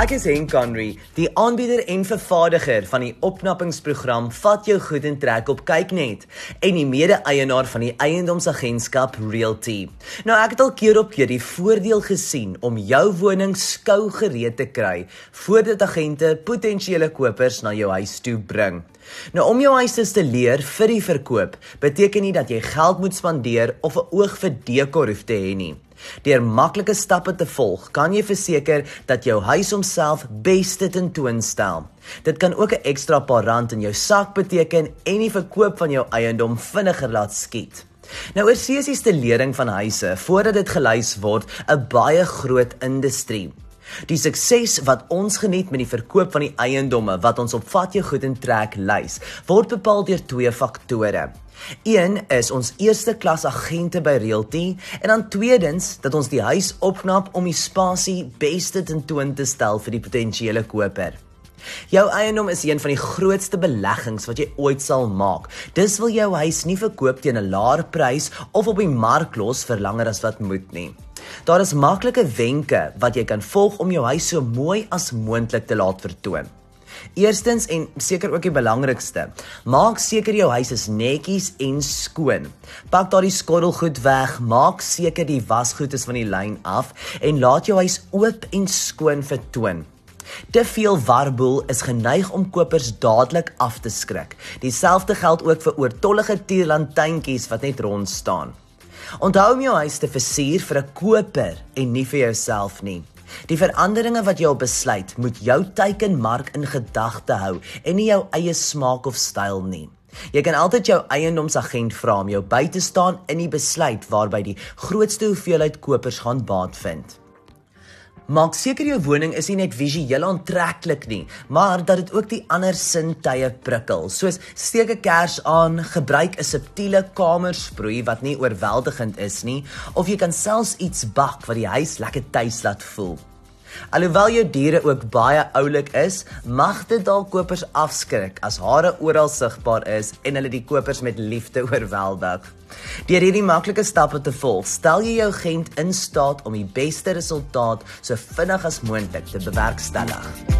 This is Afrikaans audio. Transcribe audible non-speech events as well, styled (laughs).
Ek is Henk Conry, die aanbieder en vervaardiger van die opknappingsprogram Vat jou goed en trek op Kyknet en die mede-eienaar van die eiendomsagentskap Realty. Nou ek het al keer op keer die voordeel gesien om jou woning skou gereed te kry voordat agente potensiële kopers na jou huis toe bring. Nou om jou huis te leer vir die verkoop beteken nie dat jy geld moet spandeer of 'n oog vir dekor hoef te hê nie. Deur maklike stappe te volg, kan jy verseker dat jou huis homself beste tentoonstel. Dit kan ook 'n ekstra paar rand in jou sak beteken en die verkoop van jou eiendom vinniger laat skiet. Nou oor sesies lering van huise voordat dit gelys word, 'n baie groot industrie. Die sukses wat ons geniet met die verkoop van die eiendomme wat ons op vat jou goed en trek lys, word bepaal deur twee faktore. Een is ons eerste klas agente by Realty en dan tweedens dat ons die huis opknap om die spasie beste tentoon te stel vir die potensiële koper. Jou eiendom is een van die grootste beleggings wat jy ooit sal maak. Dis wil jou huis nie verkoop teen 'n laer prys of op die mark los vir langer as wat moet nie. Daar is maklike wenke wat jy kan volg om jou huis so mooi as moontlik te laat vertoon. Eerstens en seker ook die belangrikste, maak seker jou huis is netjies en skoon. Pak daardie skottelgoed weg, maak seker die wasgoed is van die lyn af en laat jou huis oop en skoon vertoon. Te veel warboel is geneig om kopers dadelik af te skrik. Dieselfde geld ook vir oortollige tierlantuintjies wat net rond staan. Onthou om jou huis te versier vir 'n koper en nie vir jouself nie. Die veranderinge wat jy op besluit, moet jou teikenmark in gedagte hou en nie jou eie smaak of styl nie. Jy kan altyd jou eiendomsagent vra om jou by te staan in die besluit waarby die grootste hoeveelheid kopers gaan baat vind. Maak seker jou woning is nie net visueel aantreklik nie, maar dat dit ook die ander sintuie prikkel. Soos steek 'n kers aan, gebruik 'n subtiele kamersproei wat nie oorweldigend is nie, of jy kan selfs iets bak wat die huis lekker tuis laat voel. Alhoewel jou diere ook baie oulik is, mag dit dalk kopers afskrik as hare oral sigbaar is en hulle die kopers met liefde (laughs) oorweldig. Deur hierdie maklike stappe te volg, stel jy jou agent in staat om die beste resultaat so vinnig as moontlik te bewerkstellig.